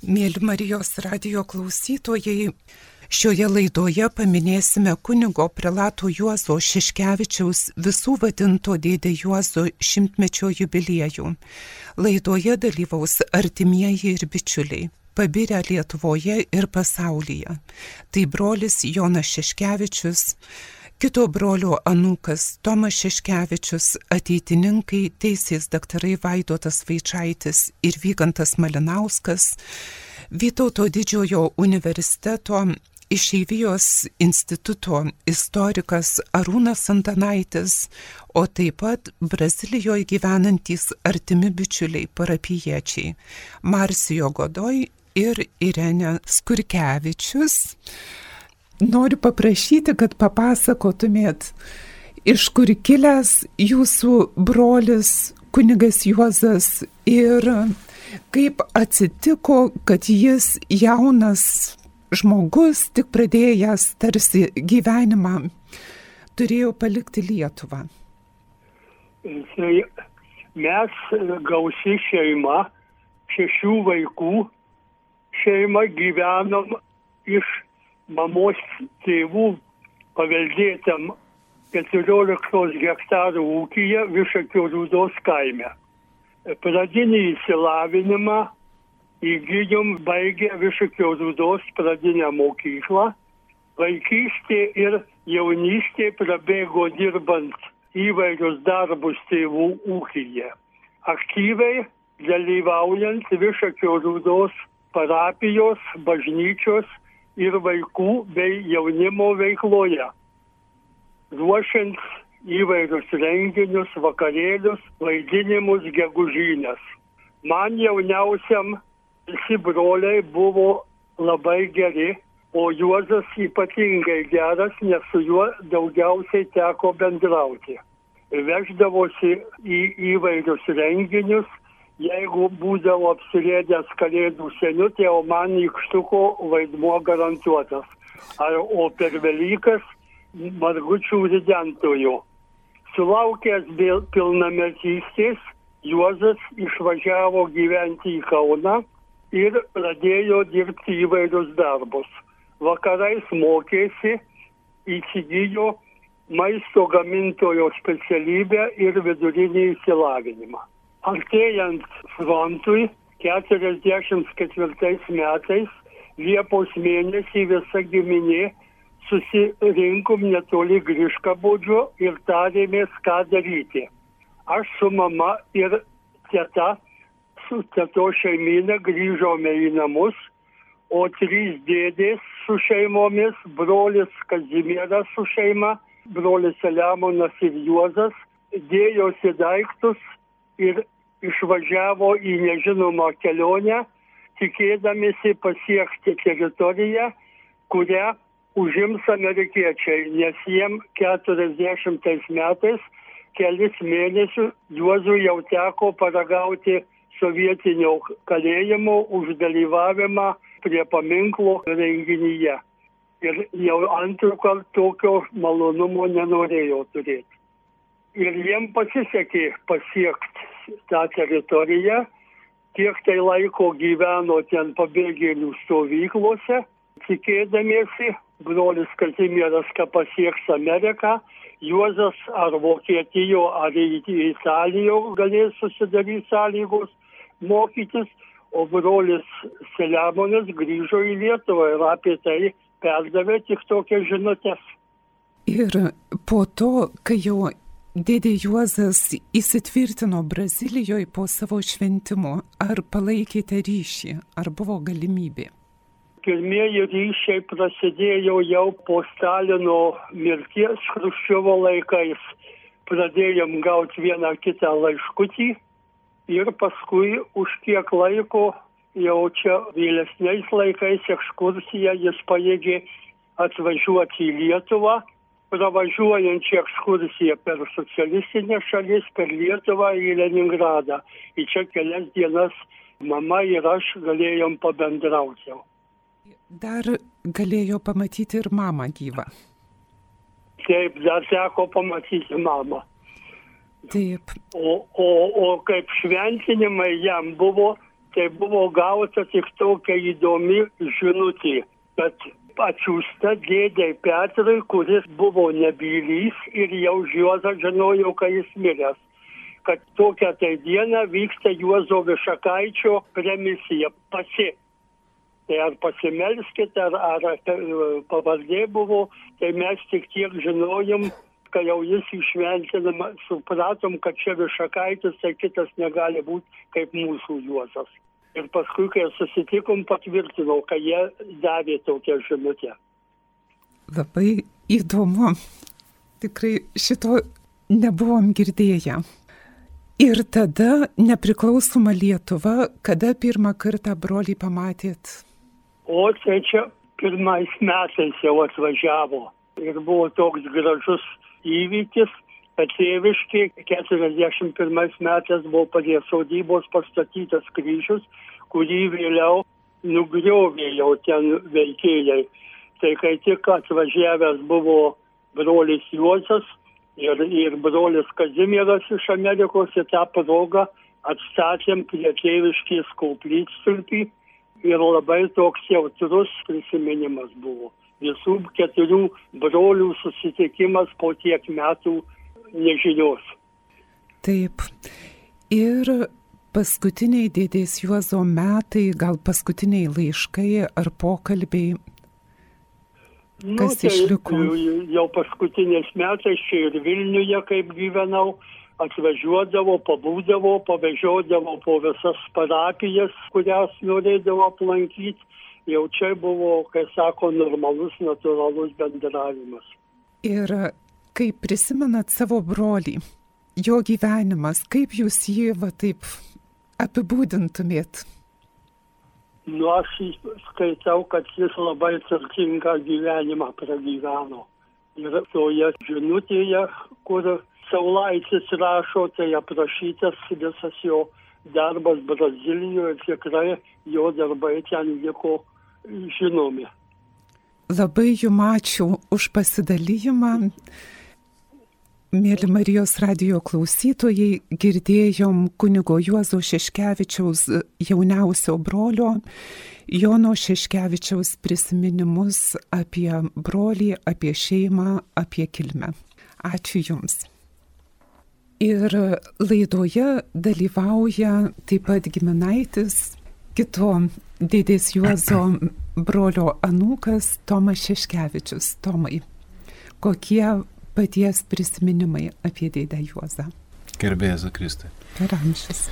Mėly Marijos radio klausytojai, šioje laidoje paminėsime kunigo prelato Juozo Šiškevičiaus visų vadinto dėdė Juozo šimtmečio jubiliejų. Laidoje dalyvaus artimieji ir bičiuliai pabirę Lietuvoje ir pasaulyje. Tai brolis Jonas Šeškevičius, kito brolio anūkas Tomas Šeškevičius, ateitininkai teisės daktarai Vaidotas Vaičiaitis ir Vygantas Malinauskas, Vytauto didžiojo universiteto išeivijos instituto istorikas Arūnas Antanaitis, o taip pat Brazilijoje gyvenantys artimi bičiuliai parapiečiai Marsijo Godoj ir Irenė Skurkevičius. Noriu paprašyti, kad papasakotumėt, iš kur kilęs jūsų brolis kunigas Juozas ir kaip atsitiko, kad jis jaunas žmogus, tik pradėjęs tarsi gyvenimą, turėjo palikti Lietuvą. Mes gausi šeima, šešių vaikų šeima gyvenom iš mamos tėvų paveldėtam 14 hektarų ūkyje Višakio Rūdos kaime. Pradinį įsilavinimą įgyjom baigę Višakio Rūdos pradinę mokyklą. Vaikystė ir jaunystė prabėgo dirbant įvairius darbus tėvų ūkyje. Aktyviai dalyvaujant Višakio Rūdos parapijos, bažnyčios ir vaikų bei jaunimo veikloje. Ruošiant įvairius renginius, vakarėlius, vaidinimus, gegužynės. Man jauniausiam visi broliai buvo labai geri, o Juozas ypatingai geras, nes su juo daugiausiai teko bendrauti. Veždavosi į įvairius renginius, jeigu būdavo apsirėdęs kalėdų seniutė, o man nykštuko vaidmuo garantuotas. Ar, o per Velykas margučių ridentojų. Sulaukęs pilnametystės, Juozas išvažiavo gyventi į Kauną ir pradėjo dirbti įvairius darbus. Vakarais mokėsi, įsigijo maisto gamintojo specialybę ir vidurinį įsilavinimą. Artėjant frontui 44 metais Liepos mėnesį visa giminė susirinkom netoli Griškabodžio ir tarėmės, ką daryti. Aš su mama ir teta, su teto šeimyna grįžome į namus, o trys dėdės su šeimomis, brolis Kazimieras su šeima, brolis Saliamonas ir Juozas, dėjosi daiktus ir išvažiavo į nežinomą kelionę, tikėdamėsi pasiekti teritoriją, kurią užims amerikiečiai, nes jiem 40 metais kelis mėnesius Juozui jau teko paragauti sovietinio kalėjimo už dalyvavimą prie paminklo renginyje. Ir jau antrų kartų tokio malonumo nenorėjo turėti. Ir jiem pasisekė pasiekti tą teritoriją, kiek tai laiko gyveno ten pabėgėlių stovyklose, tikėdamiesi brolis Kazimieras, kad pasieks Ameriką, Juozas ar Vokietijo, ar Italijo galės susidaryti sąlygos mokytis, o brolis Selemonas grįžo į Lietuvą ir apie tai perdavė tik tokias žinutės. Ir po to, kai jau dėdė Juozas įsitvirtino Brazilijoje po savo šventimo, ar palaikėte ryšį, ar buvo galimybė? pirmieji ryšiai prasidėjo jau po Stalino mirties Hruščiovo laikais. Pradėjom gauti vieną kitą laiškutį ir paskui už kiek laiko, jau čia vėlesniais laikais ekskursiją jis pajėgė atvažiuoti į Lietuvą, pravažiuojančią ekskursiją per socialistinę šalis, per Lietuvą į Leningradą. Į čia kelias dienas mama ir aš galėjom pabendrauti. Dar galėjo pamatyti ir mamą gyvą. Taip, dar teko pamatyti mamą. Taip. O, o, o kaip šventinimai jam buvo tai buvo gauta tik tokia įdomi žinutė, kad atsiųsta dėdė Petrui, kuris buvo nebylys ir jau Juozas žinojo, kad jis miręs kad tokią tai dieną vyksta Juozo Višakaičio premisija pasi. Tai ar pasimelskite, ar, ar pavardė buvo, tai mes tik tiek žinojom, kai jau jis išventinama, supratom, kad čia Višakaitis, tai kitas negali būti kaip mūsų Juozas. Ir paskui, kai susitikom, patvirtinau, kad jie davė tokią žinutę. Labai įdomu. Tikrai šito nebuvom girdėję. Ir tada nepriklausoma Lietuva, kada pirmą kartą brolį pamatėt? O tai čia pirmais metais jau atvažiavo. Ir buvo toks gražus įvykis, kad tėviškai 41 metais buvo prie sodybos pastatytas kryžius, kurį vėliau nugriovė jau ten veikėjai. Tai kai tik atvažiavęs buvo brolis Juozas, ir, ir brolis Kazimieras iš Amerikos į tą progą atstatėm prie tėviškės koplytstulpį ir labai toks jautrus prisiminimas buvo. Visų keturių brolių susitikimas po tiek metų nežinios. Taip. Ir paskutiniai dėdės Juozo metai, gal paskutiniai laiškai ar pokalbiai Kas nu, tai išliko? Jau paskutiniais metais čia ir Vilniuje, kaip gyvenau, atvažiuodavo, pabūdavo, pavežiodavo po visas parapijas, kurias norėdavo aplankyti. Jau čia buvo, kai sako, normalus, natūralus bendravimas. Ir kaip prisimenat savo brolį, jo gyvenimas, kaip jūs jį va taip apibūdintumėt? Nu, aš skaitau, kad jis labai turtingą gyvenimą pragyveno. Ir toje žinutėje, kur Saulaitis rašo, tai aprašytas visas jo darbas Brazilijoje ir tikrai jo darbai ten liko žinomi. Labai jum ačiū už pasidalyjimą. Mėly Marijos radio klausytojai, girdėjom kunigo Juozo Šeškevičiaus jauniausio brolio Jono Šeškevičiaus prisiminimus apie brolį, apie šeimą, apie kilmę. Ačiū Jums. Ir laidoje dalyvauja taip pat giminaitis kito dėdės Juozo brolio anūkas Tomas Šeškevičius. Tomai, kokie paties prisiminimai apie dėdę Juozą. Gerbėjas Kristai. Per amžius.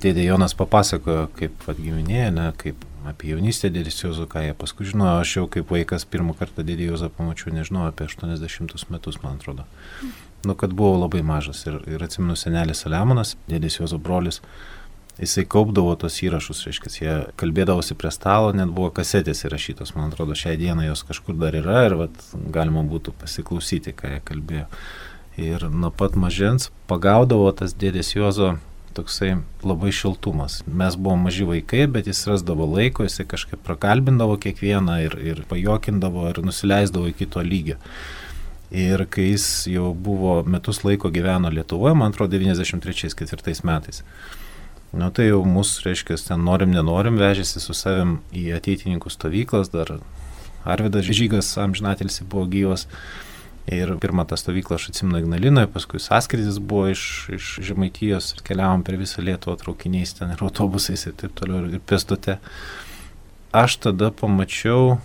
Dėdė Jonas papasakojo, kaip atgiminėja, ne, kaip apie jaunystę dėdės Juozo, ką jie paskui žinojo, aš jau kaip vaikas pirmą kartą dėdė Juozą pamačiau, nežinau, apie 80 metus, man atrodo. Nu, kad buvau labai mažas ir, ir atsimenu senelis Saliamonas, dėdės Juozo brolis, jisai kaupdavo tos įrašus, reiškia, jie kalbėdavosi prie stalo, net buvo kasetės įrašytos, man atrodo, šią dieną jos kažkur dar yra ir vat, galima būtų pasiklausyti, ką jie kalbėjo. Ir nuo pat mažens pagaudavo tas dėdės Juozo toksai labai šiltumas. Mes buvome maži vaikai, bet jis rasdavo laiko, jisai kažkaip prakalbindavo kiekvieną ir, ir pajokindavo ir nusileisdavo iki to lygio. Ir kai jis jau buvo metus laiko gyveno Lietuvoje, man atrodo, 93-4 metais, Nu tai jau mūsų, reiškia, ten norim, nenorim, vežėsi su savim į ateitininkų stovyklas, dar Arvidas Žygas amžinatelsi buvo gyvas. Ir pirmą tą stovyklą aš atsimenu Ignalinoje, paskui sąskridis buvo iš, iš Žemaitijos, keliavom per visą Lietuvą traukiniais ten ir autobusais ir taip toliau ir pėstute. Aš tada pamačiau,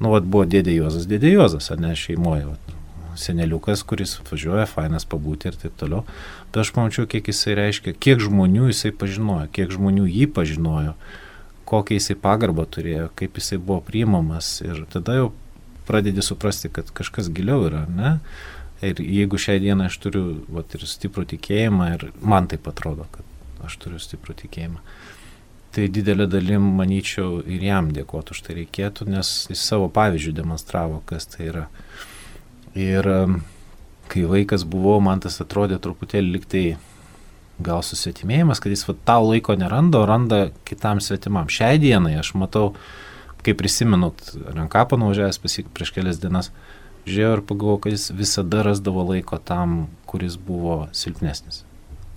nu, vad buvo dėdė Juozas, dėdė Juozas, ar ne šeimoje, vat, seneliukas, kuris važiuoja, fainas pabūti ir taip toliau. Bet aš pamačiau, kiek jisai reiškia, kiek žmonių jisai pažinojo, kiek žmonių jį pažinojo, kokią jisai pagarbą turėjo, kaip jisai buvo priimamas. Ir tada jau pradedi suprasti, kad kažkas giliau yra, ne? Ir jeigu šią dieną aš turiu vat, ir stiprų tikėjimą, ir man tai atrodo, kad aš turiu stiprų tikėjimą, tai didelė dalim, manyčiau, ir jam dėkoti už tai reikėtų, nes jis savo pavyzdžių demonstravo, kas tai yra. Ir kai vaikas buvau, man tas atrodė truputėlį liktai gal susvetimėjimas, kad jis va, tau laiko neranda, o randa kitam svetimam. Šiai dienai aš matau, kaip prisimenut, rankapą nuvažiavęs pasik prieš kelias dienas, žiūrėjau ir pagalvojau, kad jis visada rasdavo laiko tam, kuris buvo silpnesnis,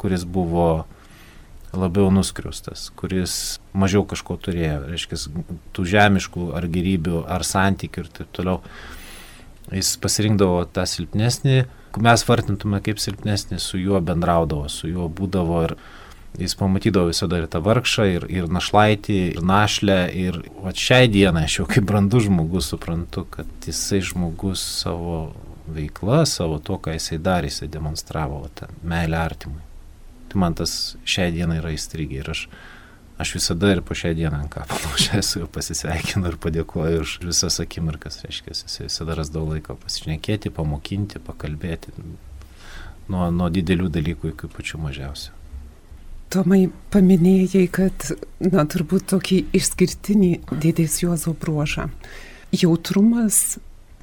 kuris buvo labiau nuskriustas, kuris mažiau kažko turėjo, reiškia, tų žemiškų ar gyrybių, ar santykių ir taip toliau. Jis pasirinkdavo tą silpnesnį, mes vartintume kaip silpnesnį, su juo bendraudavo, su juo būdavo ir jis pamatydavo visada ir tą vargšą, ir, ir našlaitį, ir našlę, ir va šiai dienai aš jau kaip brandus žmogus suprantu, kad jisai žmogus savo veikla, savo to, ką jisai darė, jisai demonstravo tą meilę artimui. Tai man tas šiai dienai yra įstrigę ir aš, aš visada ir po šiai dieną ant kapo nuošęsiu, pasisveikinu ir padėkoju už visas akimirkas, reiškia, jis visada rasdavo laiko pasišnekėti, pamokinti, pakalbėti nuo, nuo didelių dalykų iki pačių mažiausių. Tomai paminėjai, kad, na, turbūt tokį išskirtinį dėdės Juozo bruožą. Jautrumas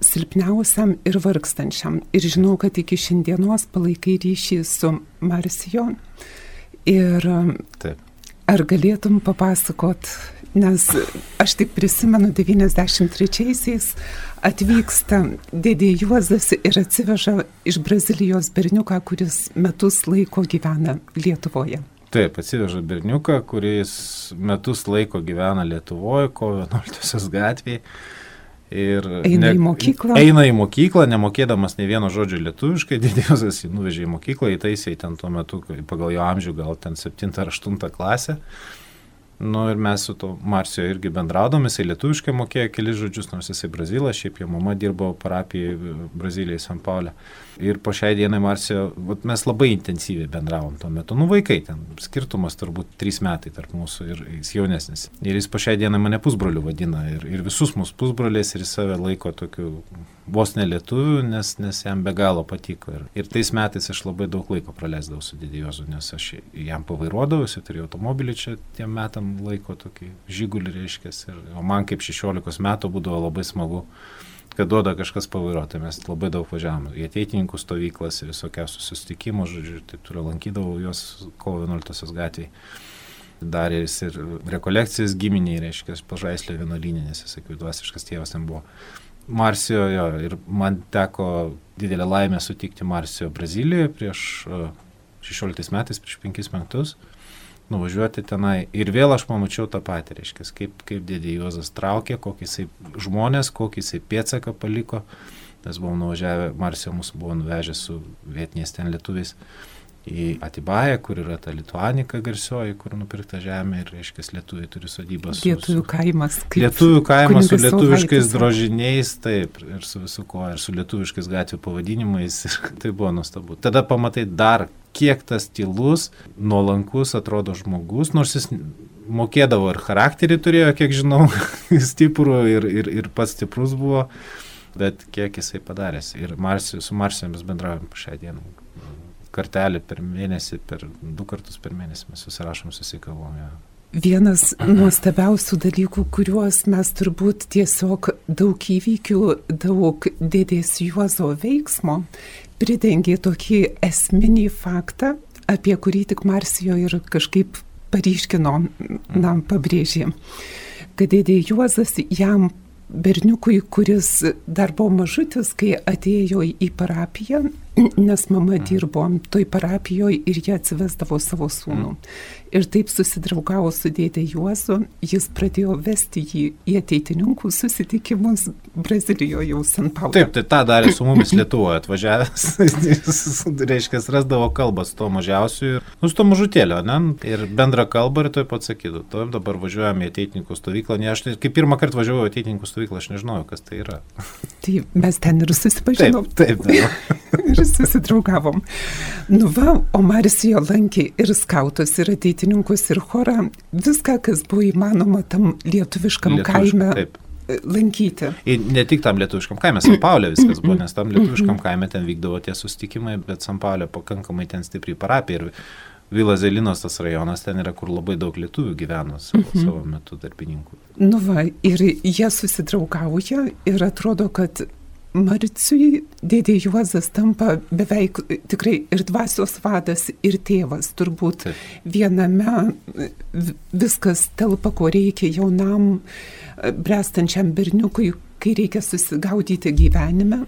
silpniausiam ir vargstančiam. Ir žinau, kad iki šiandienos palaikai ryšį su Marsijo. Ir Taip. Ar galėtum papasakot, nes aš tik prisimenu 93-aisiais atvyksta dėdė Juozas ir atsiveža iš Brazilijos berniuką, kuris metus laiko gyvena Lietuvoje. Taip, atsiveža berniuką, kuris metus laiko gyvena Lietuvoje, kovo 11 gatvėje. Ir eina ne, į mokyklą. Eina į mokyklą, nemokėdamas ne vieno žodžio lietuviškai, didžiosios jį nuvežė į mokyklą, įtaisė ten tuo metu, pagal jo amžių gal ten 7 ar 8 klasę. Nu ir mes su to Marsijo irgi bendraudom, jisai lietuviškai mokėjo keli žodžius, nors jisai Brazilas, šiaip jo mama dirbo parapijoje Brazilijai, San Paulė. Ir po šiai dienai Marsijo, mes labai intensyviai bendravom tuo metu. Nu vaikai, ten skirtumas turbūt 3 metai tarp mūsų ir jis jaunesnis. Ir jis po šiai dienai mane pusbroliu vadina ir, ir visus mūsų pusbroliais ir save laiko tokiu vos nelietuviu, nes, nes jam be galo patiko. Ir, ir tais metais aš labai daug laiko praleisdavau su Didiozu, nes aš jam pavairuodavau, jis turėjo automobilį čia tiem metam laiko tokį žygulį reiškia. Ir, o man kaip 16 metų būdavo labai smagu kad duoda kažkas pavairuoti. Mes labai daug važiavome į ateitininkų stovyklas visokiausių susitikimų, žodžiu, taip turiu lankydavau juos kovo 11 gatvėje. Darė jis ir rekolekcijas giminiai, reiškia, pažaislio vienuolinė, nes jis, sakiau, dvasiškas tėvas ten buvo. Marsijo, jo, ir man teko didelę laimę sutikti Marsijo Brazilijoje prieš 16 metais, prieš 5 metus, nuvažiuoti tenai. Ir vėl aš pamačiau tą patį, reiškia, kaip, kaip dėdė Juozas traukė, kokį jisai žmonės, kokį jisai pėtsaką paliko. Mes buvom nuvažiavę, Marsijo mūsų buvo nuvežę su vietiniais ten lietuviais į Atibają, kur yra ta Lituanika garsioji, kur nupirkta žemė ir, reiškia, lietuviai turi sodybas. Lietuvių kaimas. Lietuvių kaimas su lietuviškais drožiniais, taip, ir su visu ko, ir su lietuviškais gatvių pavadinimais. tai buvo nuostabu. Tada pamatai dar, kiek tas tylus, nuolankus atrodo žmogus, nors jis mokėdavo ir charakterį turėjo, kiek žinau, stiprų ir, ir, ir pats stiprus buvo, bet kiek jisai padaręs. Ir Marsijos, su Marsijomis bendraujam šią dieną kartelį per mėnesį, per du kartus per mėnesį mes susirašom, susikalbom. Ja. Vienas nuostabiausių dalykų, kuriuos mes turbūt tiesiog daug įvykių, daug dėdės Juozo veiksmo pridengė tokį esminį faktą, apie kurį tik Marsijo ir kažkaip paryškino, na, pabrėžė, kad dėdė Juozas jam berniukui, kuris dar buvo mažutis, kai atėjo į parapiją, nes mama dirbo toj parapijoje ir jie atsivesdavo savo sūnų. Ir taip susidraugavo su dėdė Juozu, jis pradėjo vesti jį į ateitininkų susitikimus Brazilijoje jau San Paulo. Taip, tai tą darė su mumis Lietuvoje atvažiavęs, jis, reiškia, rasdavo kalbą su to mažiausiu ir, nu, su to mažutėlio, ne, ir bendrą kalbą ir toj pat sakytų, to dabar važiuojame į ateitininkų stovyklą, ne, aš, kai pirmą kartą važiavau į ateitininkų stovyklą, aš nežinojau, kas tai yra. Tai mes ten ir susipažinom. Taip, taip. ir susidraugavom. Nu va, o Maris jo lankė ir skautus, ir ateitininkus, ir chorą, viską, kas buvo įmanoma tam lietuviškam Lietuviška, kaime. Taip lankyti. Ir ne tik tam lietuviškam kaime, San Paulė viskas buvo, nes tam lietuviškam kaime ten vykdavo tie sustikimai, bet San Paulė pakankamai ten stipriai parapė ir Vila Zelinos tas rajonas ten yra, kur labai daug lietuvių gyveno savo, -hmm. savo metu darbininkų. Nu va, ir jie susidraugauja ir atrodo, kad Marcijui dėdė Juozas tampa beveik tikrai ir dvasios vadas, ir tėvas. Turbūt Taip. viename viskas telpa, ko reikia jaunam, brestančiam berniukui, kai reikia susigaudyti gyvenime.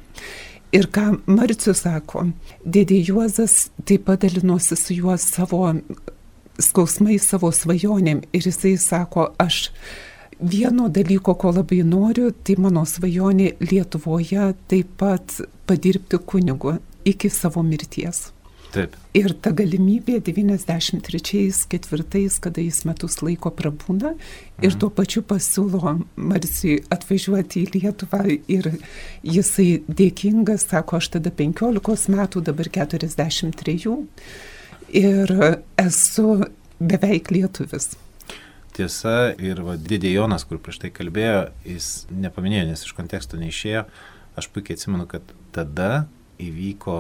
Ir ką Marcijus sako, dėdė Juozas taip pat dalinosi su juo savo skausmai savo svajonėm ir jisai sako, aš vieno dalyko, ko labai noriu, tai mano svajonė Lietuvoje taip pat padirbti kunigu iki savo mirties. Taip. Ir ta galimybė 93-4, kada jis metus laiko prabūna mhm. ir tuo pačiu pasiūlo Marsijui atvažiuoti į Lietuvą ir jisai dėkingas, sako, aš tada 15 metų, dabar 43 ir esu beveik lietuvis. Tiesa, ir va, Didė Jonas, kur prieš tai kalbėjo, jis nepaminėjo, nes iš konteksto neišėjo, aš puikiai atsimenu, kad tada įvyko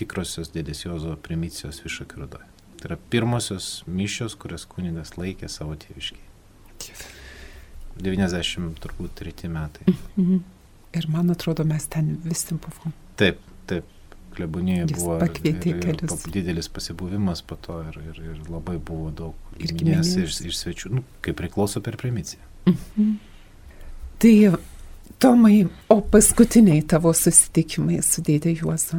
tikrosios dėdės Jozo primicijos Višakio rudoje. Tai yra pirmosios mišios, kurias kunigas laikė savo tėviškiai. 90 turbūt treti metai. Mm -hmm. Ir man atrodo, mes ten visi buvom. Taip, taip. Klebonijoje buvo pakvietė ir, ir, ir didelis pasibuvimas po to ir, ir, ir labai buvo daug giminės iš, iš svečių, nu, kaip priklauso per primiciją. -hmm. Tai, Tomai, o paskutiniai tavo susitikimai su dėdė Juozu?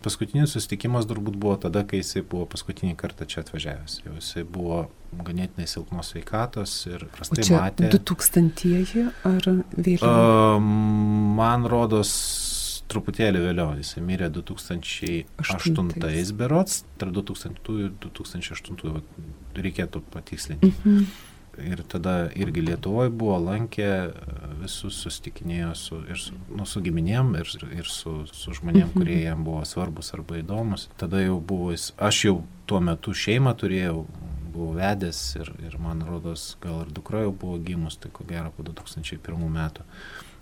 Paskutinis susitikimas turbūt buvo tada, kai jisai buvo paskutinį kartą čia atvažiavęs. Jau jisai buvo ganėtinai silpnos veikatos ir prastai matė. 2000-ieji ar vėliau? Uh, man rodos truputėlį vėliau. Jisai mirė 2008 berots, tarp 2000 ir 2008 reikėtų patikslinti. Mhm ir tada irgi Lietuvoje buvo, lankė, visus susitikinėjo su, ir su, nu, su giminėm, ir, ir su, su žmonėm, mhm. kurie jam buvo svarbus arba įdomus. Tada jau buvo, aš jau tuo metu šeimą turėjau, buvau vedęs ir, ir man rodos, gal ir dukra jau buvo gimus, tai ko gero po 2001 metų.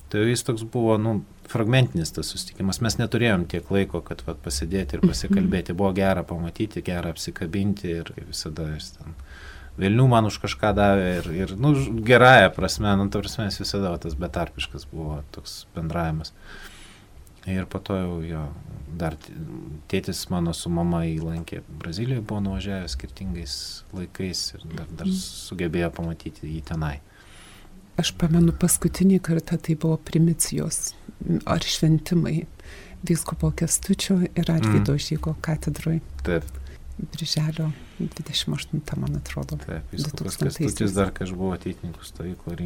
Tai jis toks buvo, nu, fragmentinis tas susitikimas. Mes neturėjom tiek laiko, kad vat, pasidėti ir pasikalbėti. Buvo gera pamatyti, gera apsikabinti ir visada jis ten Vilnių man už kažką davė ir, ir nu, gerąją prasme, nu, ta prasme, jis visada tas betarpiškas buvo toks bendravimas. Ir po to jau jo, dar tėtis mano su mama įlankė Brazilijoje, buvo nuvažiavęs skirtingais laikais ir dar, dar mhm. sugebėjo pamatyti jį tenai. Aš pamenu paskutinį kartą tai buvo primicijos ar šventimai viskopo kestučio ir Arvido mm. žygo katedroje. Taip. Birželio 28, man atrodo. Taip, viskas Kestutis dar, kai aš buvau ateitininkų stovyklo,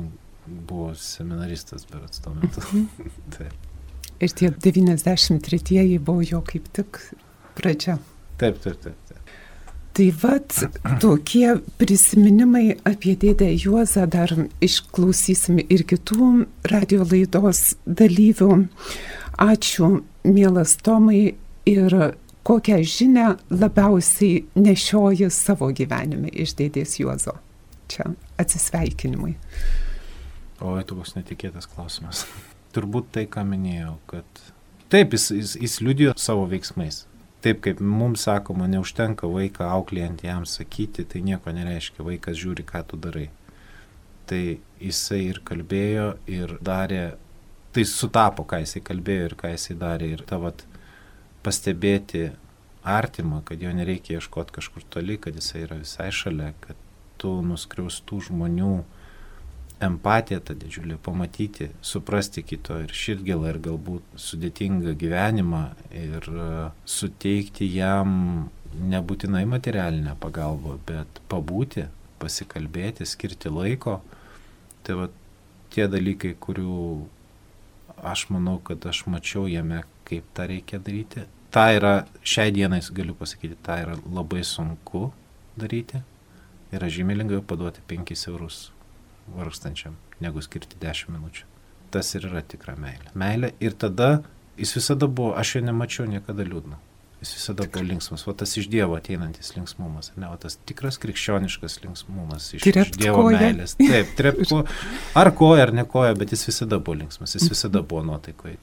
buvo seminaristas per. Mhm. Taip. Ir tie 93-ieji buvo jo kaip tik pradžia. Taip, taip, taip. taip. Tai vad, tokie prisiminimai apie dėdę Juozą dar išklausysim ir kitų radio laidos dalyvių. Ačiū, mielas Tomai, ir kokią žinę labiausiai nešioji savo gyvenime iš dėdės Juozo? Čia atsisveikinimui. O, tai bus netikėtas klausimas. Turbūt tai, ką minėjau, kad taip, jis, jis, jis liudijo savo veiksmais. Taip kaip mums sakoma, neužtenka vaiką auklėjant jam sakyti, tai nieko nereiškia, vaikas žiūri, ką tu darai. Tai jisai ir kalbėjo, ir darė, tai sutapo, ką jisai kalbėjo ir ką jisai darė. Ir ta vat pastebėti artimą, kad jo nereikia ieškoti kažkur toli, kad jisai yra visai šalia, kad tu nuskriaustų žmonių empatiją tą didžiulį, pamatyti, suprasti kito ir širdgėlą ir galbūt sudėtingą gyvenimą ir e, suteikti jam nebūtinai materialinę pagalbą, bet pabūti, pasikalbėti, skirti laiko. Tai va tie dalykai, kurių aš manau, kad aš mačiau jame, kaip tą reikia daryti. Ta yra, šiai dienai galiu pasakyti, tą yra labai sunku daryti. Yra žymiai lengviau paduoti 5 eurus vargstančiam, negu skirti 10 minučių. Tas ir yra tikra meilė. Meilė ir tada jis visada buvo, aš jo nemačiau niekada liūdno. Jis visada buvo linksmas, o tas iš Dievo ateinantis linksmumas, ne, o tas tikras krikščioniškas linksmumas iš, iš Dievo koja. meilės. Taip, trepko, ar koja, ar ne koja, bet jis visada buvo linksmas, jis visada buvo nuotaikoje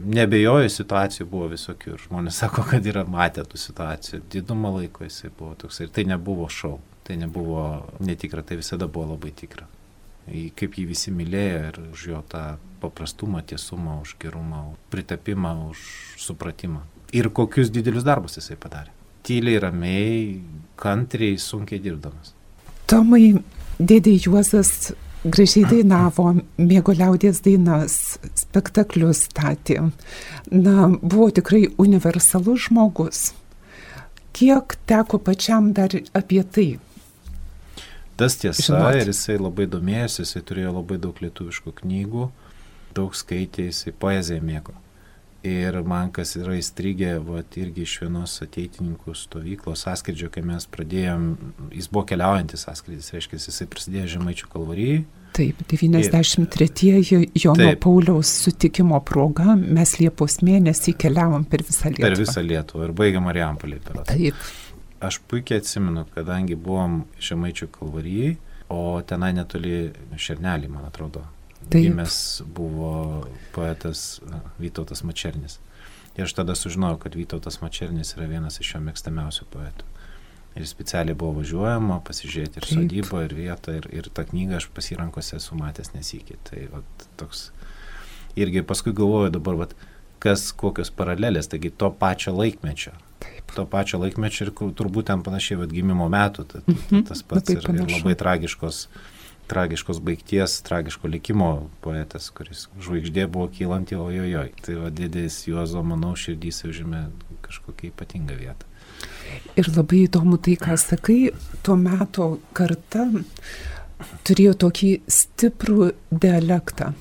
nebejoju, situacijų buvo visokių ir žmonės sako, kad yra matę tų situacijų. Didumą laiko jisai buvo toks ir tai nebuvo šau, tai nebuvo netikra, tai visada buvo labai tikra. Kaip jį visi mylėjo ir už jo tą paprastumą, tiesumą, už gerumą, pritapimą, už supratimą. Ir kokius didelius darbus jisai padarė. Tyliai, ramiai, kantriai, sunkiai dirbdamas. Tomai, dėdė Juozas gražiai dainavo, mėgo liaudės dainas, spektaklius statė. Na, buvo tikrai universalus žmogus. kiek teko pačiam dar apie tai? Tas tiesa Žinot. ir jisai labai domėjosi, jisai turėjo labai daug lietuviškų knygų, daug skaitė, jisai poeziją mėgo. Ir man kas yra įstrigę, vat, irgi iš vienos ateitininkų stovyklos sąskrydžio, kai mes pradėjom, jis buvo keliaujantis sąskrydis, reiškia, jisai prasidėjo Žemaičių kalvarijai. Taip, 93-ieji Jono Taip. Pauliaus sutikimo proga mes Liepos mėnesį keliavom per visą Lietuvą. Per visą Lietuvą ir baigė Marijampolį per Taip, Aš puikiai atsimenu, kadangi buvom Žemaičių kalvarijai, o tenai netoli Šernelį, man atrodo. Taip. Gimęs buvo poetas Vytautas Mačernis. Ir aš tada sužinojau, kad Vytautas Mačernis yra vienas iš jo mėgstamiausių poetų. Ir specialiai buvo važiuojama pasižiūrėti ir Taip. sodybą, ir vietą, ir, ir tą knygą aš pasirankose esu matęs nesikį. Tai vat, toks. Irgi paskui galvoju dabar, vat, kas, kokios paralelės, taigi to pačio laikmečio. To pačio laikmečio ir turbūt ten panašiai vat, gimimo metų, ta, ta, Mhm, tas pats ir, ir labai tragiškos, tragiškos baigties, tragiško likimo poetas, kuris žvaigždė buvo kylanti, ojojoj. Tai va didės Juozo, manau, širdys užėmė kažkokią ypatingą vietą. Ir labai įdomu tai, ką sakai, tuo metu karta turėjo tokį stiprų dialektą.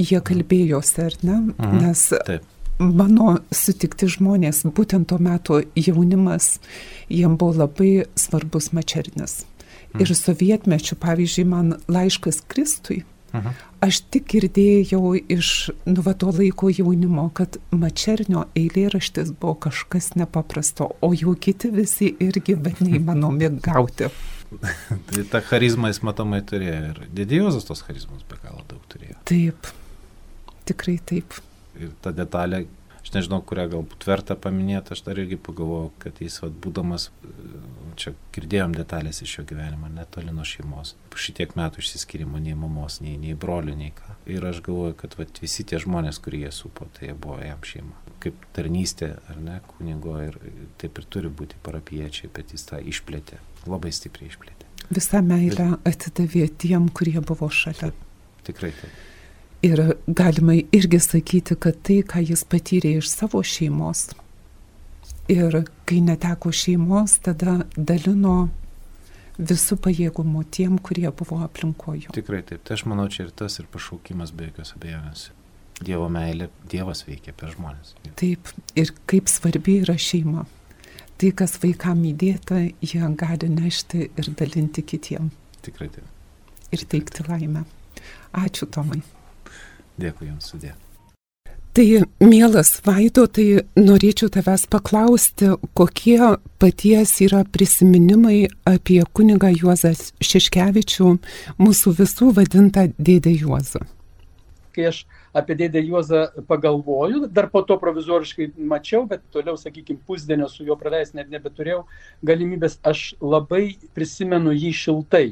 Jie kalbėjosi, ar ne? Mhm, Nes taip. Mano sutikti žmonės, būtent tuo metu jaunimas, jiem buvo labai svarbus mačernis. Mhm. Ir sovietmečių, pavyzdžiui, man laiškas Kristui, Mhm. aš tik girdėjau iš nu, va, to laiko jaunimo, kad mačernio eilėraštis buvo kažkas nepaprasto, o jau kiti visi irgi, bet neįmanomi gauti. Tai tą charizmą jis matomai turėjo ir didėjozas tos charizmos be galo daug turėjo. Taip, tikrai taip. Ir ta detalė, aš nežinau, kurią galbūt verta paminėti, aš dar irgi pagalvojau, kad jis, vat, būdamas, e, čia girdėjom detalės iš jo gyvenimo, netoli nuo šeimos. Šitiek metų išsiskirimo, nei mamos, nei, nei brolių, nei ką. Ir aš galvoju, kad vat, visi tie žmonės, kurie jie supo, tai jie buvo jam šeima. Kaip tarnystė, ar ne, kunigo, ir taip ir turi būti parapiečiai, bet jis tą išplėtė, labai stipriai išplėtė. Visą meilę atidavė tiem, kurie buvo šalia. Tikrai taip. Ir galima irgi sakyti, kad tai, ką jis patyrė iš savo šeimos. Ir kai neteko šeimos, tada dalino visų pajėgumų tiem, kurie buvo aplinkojo. Tikrai taip. Tai aš manau, čia ir tas ir pašaukimas be jokios abejonės. Dievo meilė, Dievas veikia per žmonės. Taip, ir kaip svarbi yra šeima. Tai, kas vaikam įdėta, jie gali nešti ir dalinti kitiem. Tikrai taip. Ir teikti laimę. Ačiū, Tomai. Dėkui Jums sudė. Tai, mielas Vaido, tai norėčiau tavęs paklausti, kokie paties yra prisiminimai apie kunigą Juozą Šiškevičių, mūsų visų vadintą dėdę Juozą. kai aš apie dėdę Juozą pagalvoju, dar po to provizoriškai mačiau, bet toliau, sakykime, pusdienio su juo praleisti net nebeturėjau galimybės, aš labai prisimenu jį šiltai.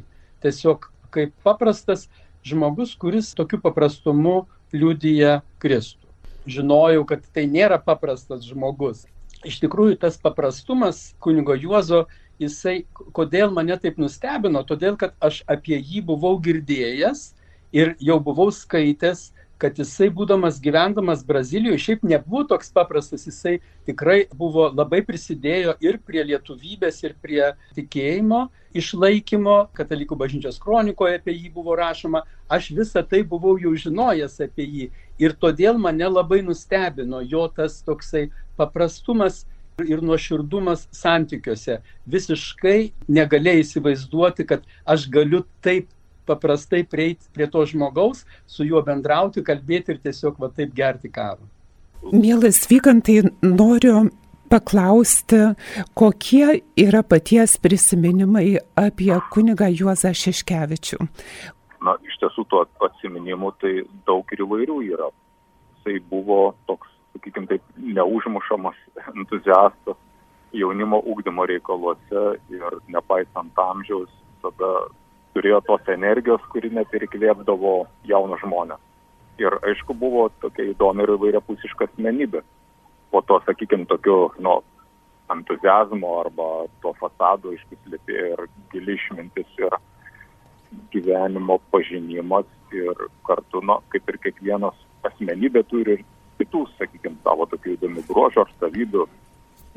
Tiesiog kaip paprastas žmogus, kuris tokiu paprastumu liudyja Kristų. Žinojau, kad tai nėra paprastas žmogus. Iš tikrųjų, tas paprastumas kunigo Juozo, jisai, kodėl mane taip nustebino, todėl kad aš apie jį buvau girdėjęs ir jau buvau skaitęs, kad jisai būdamas gyvendamas Brazilijoje, šiaip nebuvo toks paprastas, jisai tikrai buvo labai prisidėjo ir prie lietuvybės, ir prie tikėjimo išlaikymo, katalikų bažnyčios kronikoje apie jį buvo rašoma, aš visą tai buvau jau žinojęs apie jį. Ir todėl mane labai nustebino jo tas toksai paprastumas ir nuoširdumas santykiuose. Visiškai negalėjai įsivaizduoti, kad aš galiu taip paprastai prieiti prie to žmogaus, su juo bendrauti, kalbėti ir tiesiog va taip gerti kavą. Mielas Vykantai, noriu paklausti, kokie yra paties prisiminimai apie kunigą Juozą Šeškevičių. Na, iš tiesų tų atsiminimų tai daug ir įvairių yra. Jisai buvo toks, sakykime taip, neužmušamas entuziastas jaunimo ūkdymo reikaluose ir nepaisant amžiaus, tada turėjo tos energijos, kuri net ir įkvėpdavo jaunus žmonės. Ir aišku, buvo tokia įdomi ir įvairiapusiška asmenybė. Po to, sakykime, tokiu, nu, entuzijazmo arba to fasado iškislėpė ir gili išmintis ir gyvenimo pažinimas ir kartu, na, kaip ir kiekvienas asmenybė turi ir kitų, sakykime, savo tokių įdomių bruožų ar savybių.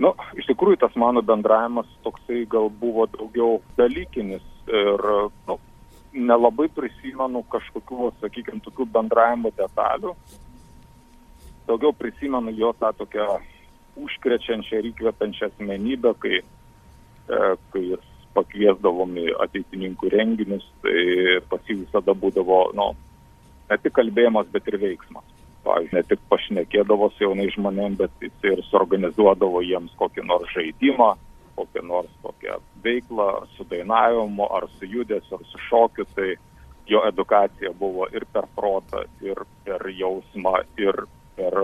Nu, iš tikrųjų, tas mano bendravimas toksai gal buvo daugiau dalykinis ir nu, nelabai prisimenu kažkokių, sakykime, tokių bendravimo detalių. Daugiau prisimenu jo tą tokią užkrečiančią ir įkvepiančią asmenybę, kai, e, kai jis pakviesdavom į ateitininkų renginius, tai pas jį visada būdavo, nu, ne tik kalbėjimas, bet ir veiksmas. Pavyzdžiui, ne tik pašnekėdavo su jaunai žmonėm, bet jis ir suorganizuodavo jiems kokį nors žaidimą, kokią nors tokią veiklą su dainavimu, ar su judesiu, ar su šokiu, tai jo edukacija buvo ir per protą, ir per jausmą, ir per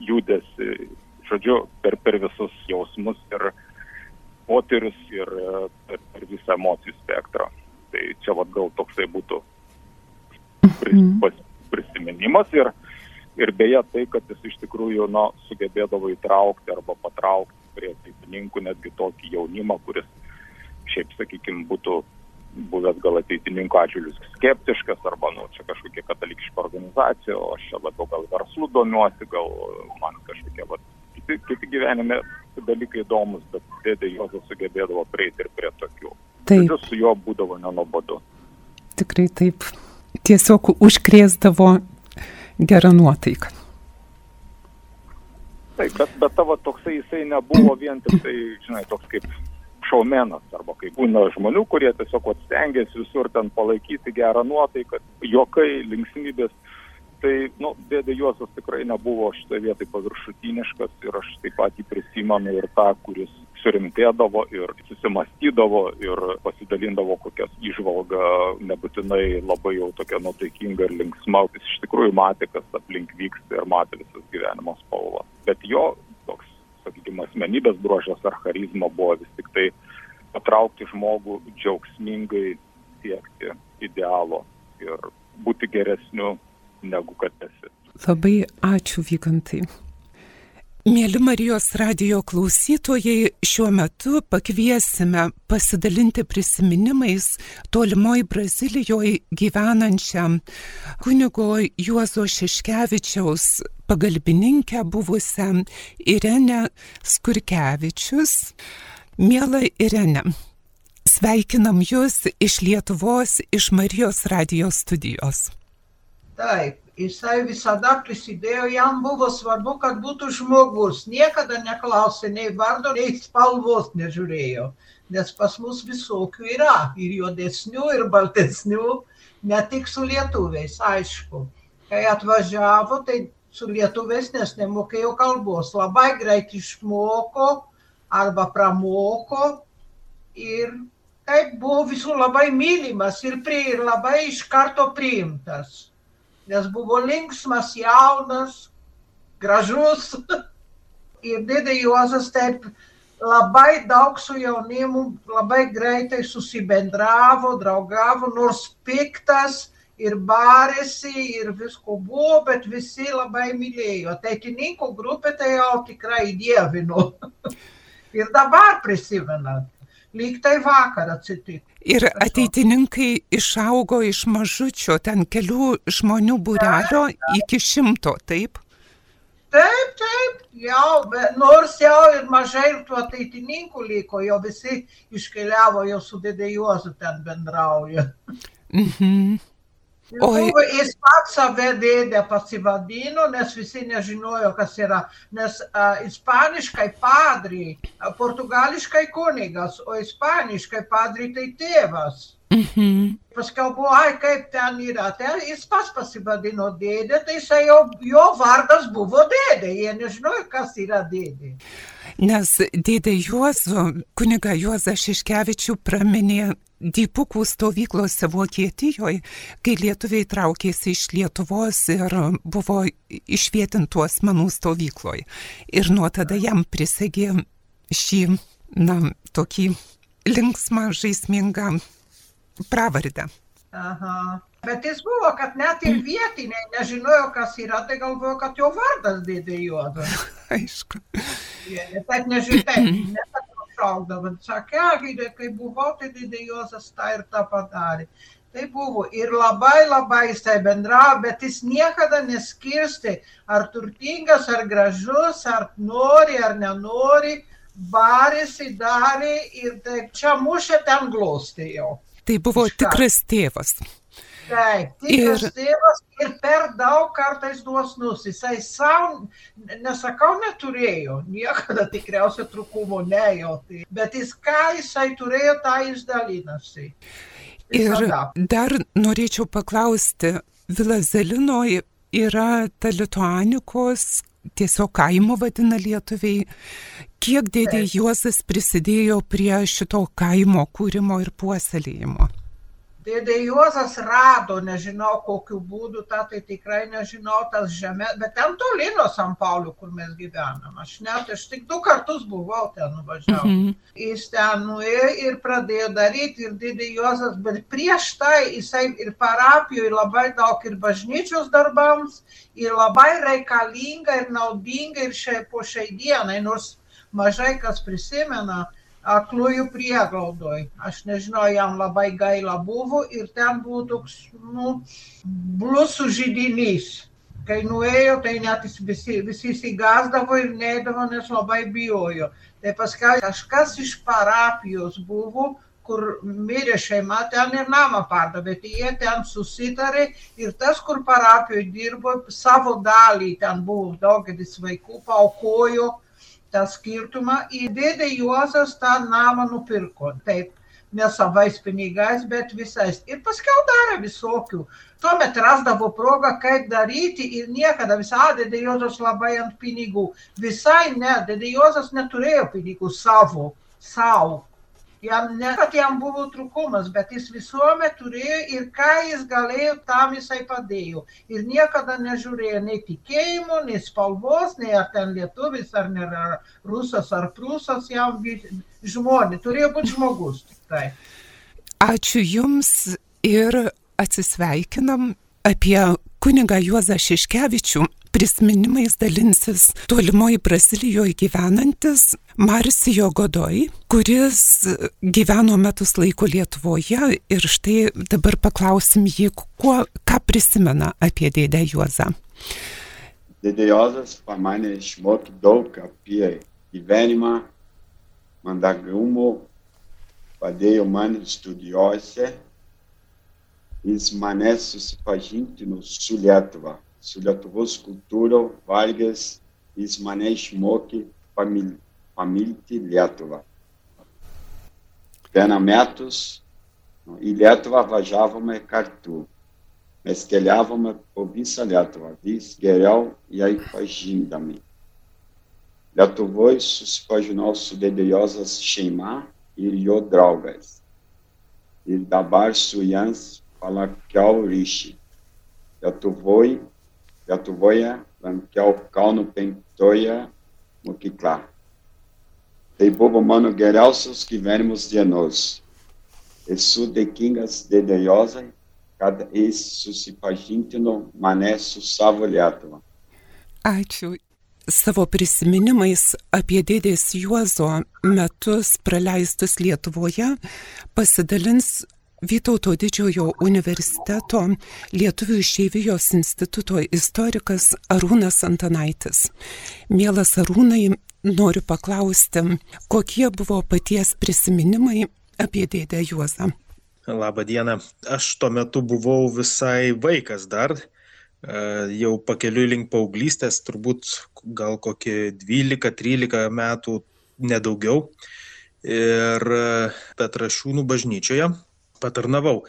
judesi, žodžiu, per, per visus jausmus ir potyrius ir per, per visą emocijų spektrą. Tai čia vad gal toksai būtų mhm. prisiminimas ir, ir beje tai, kad jis iš tikrųjų nu, sugebėdavo įtraukti arba patraukti prie ateitininkų netgi tokį jaunimą, kuris šiaip, sakykime, būtų buvęs gal ateitininkų atžvilgių skeptiškas arba, nu, čia kažkokia katalikiška organizacija, o aš čia labiau gal verslu domiuosi, gal man kažkokie, va, kiti, kiti gyvenime dalykai įdomus, bet dėdė Jozas sugebėdavo prieiti ir prie tokių. Taip. Tai su juo būdavo nenuobodu. Tikrai taip. Tiesiog užkrėsdavo gerą nuotaiką. Taip, bet, bet tavo toksai jisai nebuvo vien tik tai, žinai, toks kaip šaumenas, arba kai būna žmonių, kurie tiesiog stengiasi visur ten palaikyti gerą nuotaiką, jokai, linksmybės. Tai, nu, dėdė Juozas tikrai nebuvo šitoje vietoje paviršutiniškas ir aš taip pat jį prisimenu ir tą, kuris surimtėdavo ir susimastydavo ir pasidalindavo kokias išvalgą, nebūtinai labai jau tokia nutaikinga ir linksma. Jis iš tikrųjų matė, kas aplink vyksta ir matė visas gyvenimo spalvas. Bet jo toks, sakykime, asmenybės bruožas ar charizma buvo vis tik tai patraukti žmogų džiaugsmingai siekti idealo ir būti geresniu negu kad esi. Labai ačiū Vykantai. Mėly Marijos radio klausytojai, šiuo metu pakviesime pasidalinti prisiminimais tolimoj Brazilijoje gyvenančiam kunigo Juozo Šeškevičiaus pagalbininkę buvusią Irenę Skurkevičius. Mėla Irene, sveikinam Jūs iš Lietuvos, iš Marijos radio studijos. Taip, jisai visada prisidėjo, jam buvo svarbu, kad būtų žmogus. Niekada neklausė nei vardo, nei spalvos nežiūrėjo. Nes pas mus visokių yra. Ir juodesnių, ir baltesnių. Ne tik su lietuviais, aišku. Kai atvažiavo, tai su lietuviais, nes nemokėjo kalbos. Labai greit išmoko arba pramoko. Ir taip buvo visų labai mylimas ir, pri, ir labai iš karto priimtas nes buvo linksmas, jaunas, gražus. Ir dėdė Juozas taip labai daug su jaunimu, labai greitai susibendravo, draugavo, nors piktas ir barėsi ir visko buvo, bet visi labai mylėjo. Teitininkų grupė tai jau tikrai dievino. ir dabar prisimenat lyg tai vakar atsitiko. Ir ateitininkai išaugo iš mažučio, ten kelių žmonių būrelio iki šimto, taip? Taip, taip, jau, bet, nors jau ir mažai tų ateitininkų liko, jau visi iškeliavo, jau su dėdė Juozu ten bendrauja. Mhm. Oi. Jis pats save dėdė pasivadino, nes visi nežinojo, kas yra. Nes uh, ispaniškai padri, uh, portugališkai kunigas, o ispaniškai padri tai tėvas. -hmm. Paskiau buvo, ai, kaip ten yra. Ten jis pats pasivadino dėdė, tai jisai jo, jo vardas buvo dėdė. Jie nežinojo, kas yra dėdė. Nes dėdė Juozo, kuniga Juozą Šiškevičių praminė Dypukų stovyklose Vokietijoje, kai lietuviai traukėsi iš Lietuvos ir buvo išvietintų asmenų stovykloje. Ir nuo tada jam prisegė šį, na, tokį linksmą, žaismingą pravardę. Aha. Bet jis buvo, kad net ir vietiniai nežinojo, kas yra, tai galvojo, kad jo vardas dėdė juodas. Aišku. Jie taip nežinojo, šaukdavo. Sakė, agidė, kai buvau, tai didė Jozas tą ir tą padarė. Tai buvo ir labai labai jisai bendravo, bet jis niekada neskirsti, ar turtingas, ar gražus, ar nori, ar nenori. barėsi, darė ir taip čia mušė ten glostė jau. Tai buvo tikras tėvas. Taip, tikras ir... tėvas ir per daug kartais dosnus. Jisai savo, nesakau, neturėjo, niekada tikriausiai trūkumo nejauti, bet jis ką jisai turėjo, tą išdalinasi. Ir dar norėčiau paklausti, Vilazelinoje yra ta lituanikos, tiesiog kaimo vadina lietuviai. Kiek dėdė Juozas prisidėjo prie šito kaimo kūrimo ir puoselėjimo? Dėdė Juozas rado, nežinau kokiu būdu, tą tai tikrai nežinau, tas žemė, bet ten toli nuo San Paulių, kur mes gyvenam. Aš net, aš tik du kartus buvau ten nuvažiavau. Mm -hmm. Jis ten nuėjo ir pradėjo daryti ir dėdė Juozas, bet prieš tai jisai ir parapijoje labai daug ir bažnyčios darbams, ir labai reikalinga ir naudinga ir šiai po šiai dienai, nors mažai kas prisimena aklųjų prieglaudoj. Aš nežinau, jam labai gaila buvo ir ten buvo toks, nu, blusų žydinys. Kai nuėjo, tai net visi, visi įsigazdavo ir neįdavo, nes labai bijojo. Tai paskui kažkas iš parapijos buvo, kur mirė šeima, ten ir namą pardavė, tai jie ten susitarė ir tas, kur parapijoje dirbo, savo dalį, ten buvo daugelis vaikų, paukojo tą skirtumą ir dėdė Juozas tą namą nupirko. Taip, ne savais pinigais, bet visais. Ir paskiau darė visokių. Tuomet rasdavo progą, kaip daryti ir niekada visai dėdė Juozas labai ant pinigų. Visai ne, dėdė Juozas neturėjo pinigų savo, savo. Jam ne, kad jam buvo trūkumas, bet jis visuomet turėjo ir ką jis galėjo, tam jisai padėjo. Ir niekada nežiūrėjo nei tikėjimo, nei spalvos, nei ar ten lietuvis, ar ne rusas, ar prūsas, jam žmonė, turėjo būti žmogus. Tai. Ačiū Jums ir atsisveikinam apie kunigą Juozą Šiškevičių prisiminimais dalinsis tolimoje Brazilijoje gyvenantis Marsijo Godoj, kuris gyveno metus laiko Lietuvoje ir štai dabar paklausim jį, kuo, ką prisimena apie dėdę Juozą. Dėdė Juozas mane išmokė daug apie gyvenimą, mandagumo, padėjo man studijuose, jis mane susipažintino su Lietuva su Lietuvos kultūra valgęs, jis mane išmokė pamil, pamilti Lietuvą. Viena metus į Lietuvą važiavome kartu. Mes keliavome po visą Lietuvą, vis geriau jai pažindami. Lietuvoje susipažinau su Dėdėjozas šeima ir jo draugais. Ir dabar su jiems palaikiau ryšį. Lietuvoje Lietuvoje lankiau Kauno penktoje mokykla. Tai buvo mano geriausios gyvenimus dienos. Esu dėkingas dėdė Jozai, kad jis susipažintino mane su savo Lietuva. Ačiū. Savo prisiminimais apie dėdės Juozo metus praleistus Lietuvoje pasidalins Vytauto didžiojo universiteto Lietuvių išeivijos instituto istorikas Arūnas Antanaitis. Mielas Arūnai, noriu paklausti, kokie buvo paties prisiminimai apie dėdę Juozą? Labą dieną. Aš tuo metu buvau visai vaikas dar, e, jau pakeliui link paauglystės, turbūt gal kokie 12-13 metų, nedaugiau. Ir Petrašiūnų bažnyčioje patarnavau.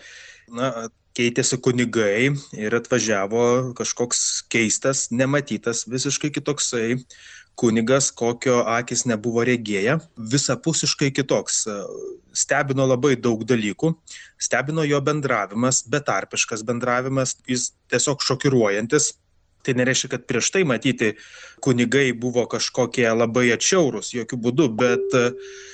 Na, keitėsi kunigai ir atvažiavo kažkoks keistas, nematytas, visiškai kitoksai kunigas, kokio akis nebuvo regėję, visapusiškai kitoks. Stebino labai daug dalykų, stebino jo bendravimas, betarpiškas bendravimas, jis tiesiog šokiruojantis, Tai nereiškia, kad prieš tai matyti kunigai buvo kažkokie labai atšiaurus, jokių būdų, bet e,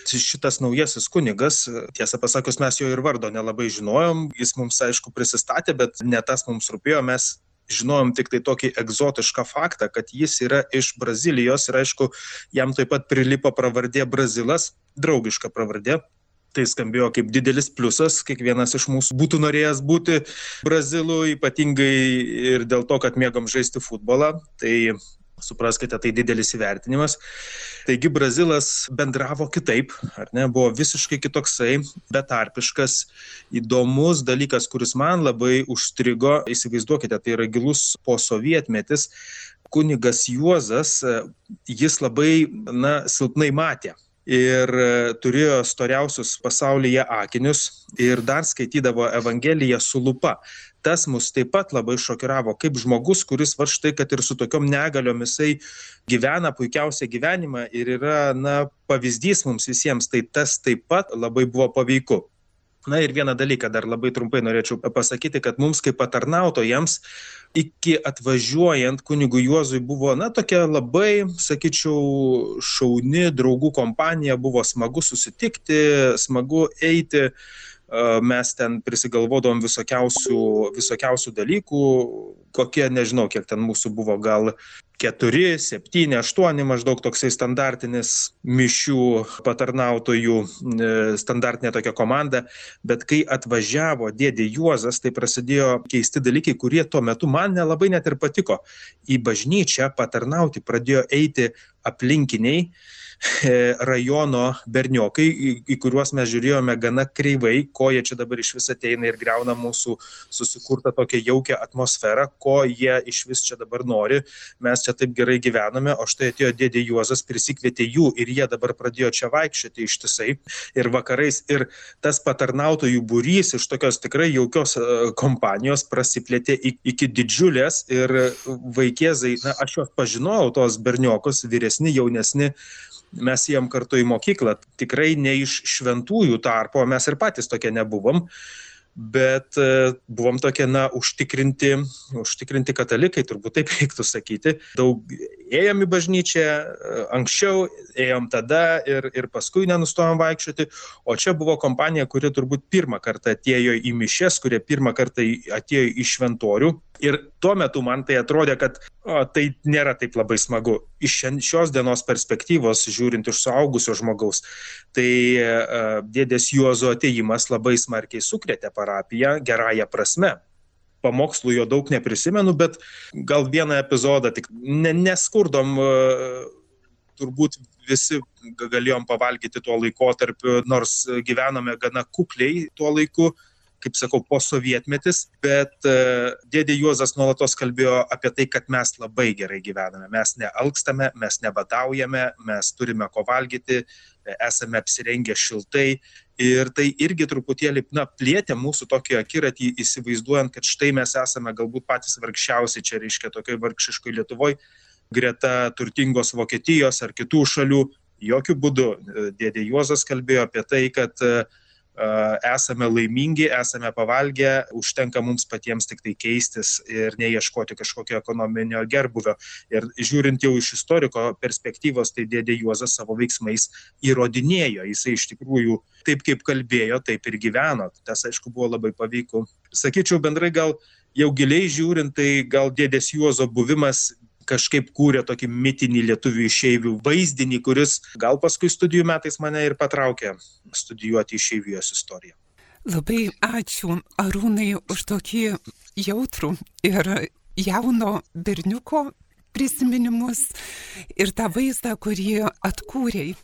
šitas naujasis kunigas, tiesą pasakius, mes jo ir vardo nelabai žinojom, jis mums aišku prisistatė, bet ne tas mums rūpėjo, mes žinojom tik tai tokį egzotišką faktą, kad jis yra iš Brazilijos ir aišku, jam taip pat prilipo pravardė Brazilas, draugiška pravardė, tai skambėjo kaip didelis pliusas, kiekvienas iš mūsų būtų norėjęs būti Brazilu, ypatingai ir dėl to, kad mėgom žaisti futbolą. Tai Supraskite, tai didelis įvertinimas. Taigi Brazilas bendravo kitaip, ar ne, buvo visiškai kitoksai, betarpiškas, įdomus dalykas, kuris man labai užstrigo, įsivaizduokite, tai yra gilus po sovietmetis, kunigas Juozas, jis labai, na, silpnai matė ir turėjo storiausius pasaulyje akinius ir dar skaitydavo Evangeliją su lupa tas mus taip pat labai šokiravo, kaip žmogus, kuris va štai, kad ir su tokiom negaliom jisai gyvena puikiausią gyvenimą ir yra, na, pavyzdys mums visiems, tai tas taip pat labai buvo paveiku. Na ir vieną dalyką dar labai trumpai norėčiau pasakyti, kad mums kaip patarnautojams iki atvažiuojant kunigui Juozui buvo, na, tokia labai, sakyčiau, šauni draugų kompanija, buvo smagu susitikti, smagu eiti. Mes ten prisigalvodavom visokiausių, visokiausių dalykų, kokie, nežinau, kiek ten mūsų buvo, gal keturi, septyni, aštuoni maždaug toksai standartinis mišių patarnautojų, e, standartinė tokia komanda, bet kai atvažiavo dėdė Juozas, tai prasidėjo keisti dalykai, kurie tuo metu man nelabai net ir patiko. Į bažnyčią patarnauti pradėjo eiti aplinkiniai, E, rajono berniokai, į, į kuriuos mes žiūrėjome gana kreivai, ko jie čia dabar iš vis ateina ir greuna mūsų susikurtą tokią jaukę atmosferą, ko jie iš vis čia dabar nori. Mes čia taip gerai gyvename, o štai atėjo dėdė Juozas, prisikvietė jų ir jie dabar pradėjo čia vaikščioti ištisai ir vakarais. Ir tas patarnautojų būrys iš tokios tikrai jaukios e, kompanijos prasiplėtė iki didžiulės ir vaikėzai, na, aš juos pažinojau, tos berniokus, vyresni, jaunesni, mes ėjom kartu į mokyklą, tikrai ne iš šventųjų tarpo, mes ir patys tokie nebuvom, bet e, buvom tokie, na, užtikrinti, užtikrinti katalikai, turbūt taip reiktų sakyti. Daug ėjom į bažnyčią, e, anksčiau ėjom tada ir, ir paskui nenustojom vaikščioti, o čia buvo kompanija, kuri turbūt pirmą kartą atėjo į mišes, kurie pirmą kartą atėjo į šventorių Ir tuo metu man tai atrodė, kad o, tai nėra taip labai smagu. Iš šios dienos perspektyvos, žiūrint iš suaugusio žmogaus, tai uh, dėdės Juozo ateimas labai smarkiai sukrėtė parapiją gerąją prasme. Pamokslų jo daug neprisimenu, bet gal vieną epizodą, tik ne, neskurdom, uh, turbūt visi galėjom pavalgyti tuo laikotarpiu, nors gyvenome gana kukliai tuo laiku, kaip sakau, posovietmetis, bet e, dėdė Juozas nuolatos kalbėjo apie tai, kad mes labai gerai gyvename. Mes nealkstame, mes nebadaujame, mes turime ko valgyti, esame apsirengę šiltai. Ir tai irgi truputėlį na, plėtė mūsų tokį akiratį, įsivaizduojant, kad štai mes esame galbūt patys vargšiausi, čia reiškia tokiai vargšiškai Lietuvoje, greta turtingos Vokietijos ar kitų šalių. Jokių būdų dėdė Juozas kalbėjo apie tai, kad uh, esame laimingi, esame pavalgę, užtenka mums patiems tik tai keistis ir neieškoti kažkokio ekonominio gerbuvio. Ir žiūrint jau iš istoriko perspektyvos, tai dėdė Juozas savo veiksmais įrodinėjo, jisai iš tikrųjų taip kaip kalbėjo, taip ir gyveno. Tas aišku buvo labai paveiku. Sakyčiau, bendrai gal jau giliai žiūrint, tai gal dėdės Juozo buvimas kažkaip kūrė tokį mitinį lietuvių išeivių vaizdinį, kuris gal paskui studijų metais mane ir patraukė studijuoti išeivijos istoriją. Labai ačiū Arūnai už tokį jautrų ir jauno berniuko prisiminimus ir tą vaizdą, kurį atkūrėjai,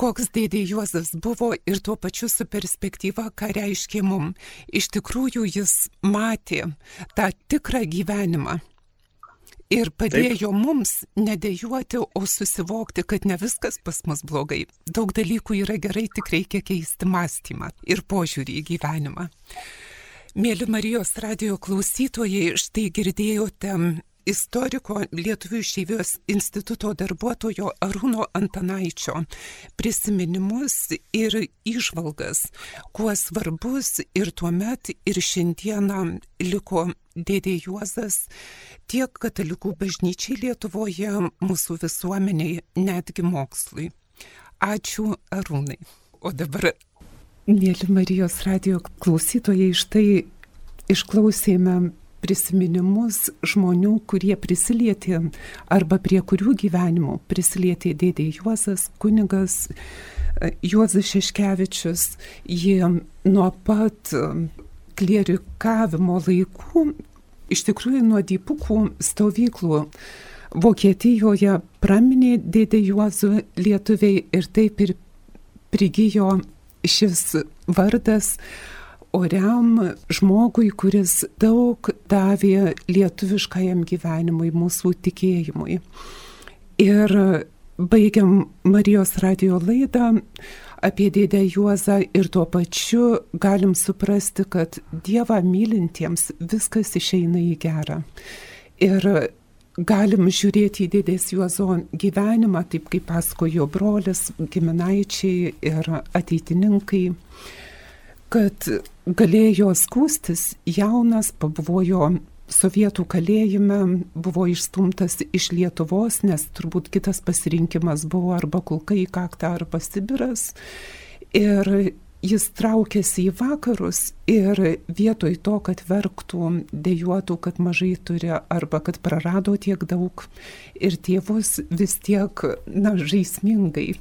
koks dėdė Juozas buvo ir tuo pačiu su perspektyva, ką reiškia mum. Iš tikrųjų jis matė tą tikrą gyvenimą ir padėjo Taip. mums nedėjuoti, o susivokti, kad ne viskas pas mus blogai. Daug dalykų yra gerai, tik reikia keisti mąstymą ir požiūrį į gyvenimą. Mėly Marijos radio klausytojai, štai girdėjote istoriko Lietuvių išeivijos instituto darbuotojo Arūno Antanaičio prisiminimus ir išvalgas, kuo svarbus ir tuo met ir šiandieną liko dėdė Juozas tiek katalikų bažnyčiai Lietuvoje, mūsų visuomeniai, netgi mokslui. Ačiū Arūnai. O dabar, mėly Marijos radio klausytojai, štai išklausėme prisiminimus žmonių, kurie prisilietė arba prie kurių gyvenimų prisilietė dėdė Juozas, kunigas Juozas Šeškevičius. Jie nuo pat klierikavimo laikų iš tikrųjų nuo dypukų stovyklų Vokietijoje praminė dėdė Juozu lietuviai ir taip ir prigijo šis vardas oriam žmogui, kuris daug davė lietuviškajam gyvenimui, mūsų tikėjimui. Ir baigiam Marijos radio laidą apie dėdę Juozą ir tuo pačiu galim suprasti, kad Dievą mylintiems viskas išeina į gerą. Ir galim žiūrėti į dėdės Juozo gyvenimą, taip kaip pasakojo brolis, giminaičiai ir ateitininkai, kad galėjo skūstis jaunas, pabuvojo sovietų kalėjime buvo išstumtas iš Lietuvos, nes turbūt kitas pasirinkimas buvo arba kulka į kaktą, arba Sibiras. Ir jis traukėsi į vakarus ir vietoj to, kad verktų, dėjuotų, kad mažai turi arba kad prarado tiek daug ir tėvus vis tiek, na, žaismingai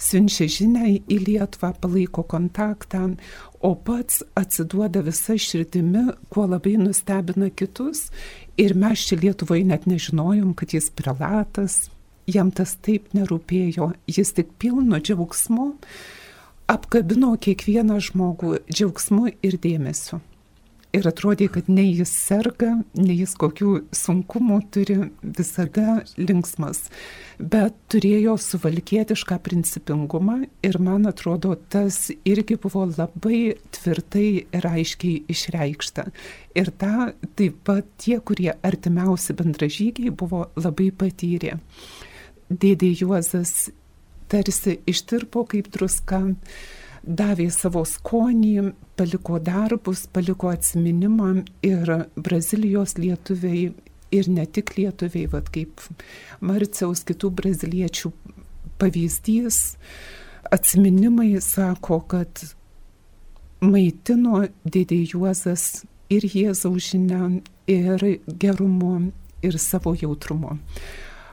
siunčia žinę į Lietuvą, palaiko kontaktą, o pats atsiduoda visa širdimi, kuo labai nustebina kitus. Ir mes čia Lietuvoje net nežinojom, kad jis prelatas, jam tas taip nerūpėjo, jis tik pilno džiaugsmo apkabino kiekvieną žmogų džiaugsmu ir dėmesiu ir atrodė, kad nei jis serga, nei jis kokių sunkumų turi, visada linksmas, bet turėjo suvalkietišką principingumą ir man atrodo, tas irgi buvo labai tvirtai ir aiškiai išreikšta. Ir tą taip pat tie, kurie artimiausi bendražygiai buvo labai patyrę. Dėdė Juozas tarsi ištirpo kaip druska davė savo skonį, paliko darbus, paliko atsiminimą ir Brazilijos lietuviai ir ne tik lietuviai, vad kaip Marciaus kitų braziliečių pavyzdys, atsiminimai sako, kad maitino dėdė Juozas ir Jėzaus žinia, ir gerumu, ir savo jautrumu.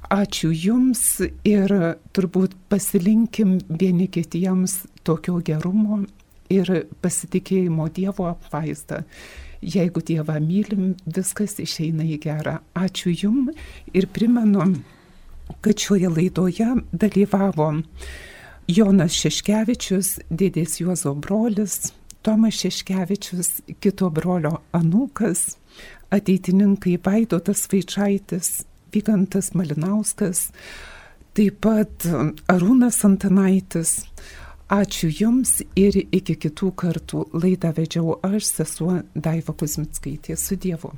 Ačiū Jums ir turbūt pasilinkim vieni kitiems tokio gerumo ir pasitikėjimo Dievo apvaizdą. Jeigu Dievą mylim, viskas išeina į gerą. Ačiū Jum ir primenu, kad šioje laidoje dalyvavo Jonas Šeškevičius, dėdės Juozo brolis, Tomas Šeškevičius, kito brolio anūkas, ateitininkai Vaidotas Vaičiaitis, Vygantas Malinauskas, taip pat Arūnas Antanaitis. Ačiū Jums ir iki kitų kartų laidą vedžiau aš, sesuo Daiva Kuzmitskaitė, su Dievu.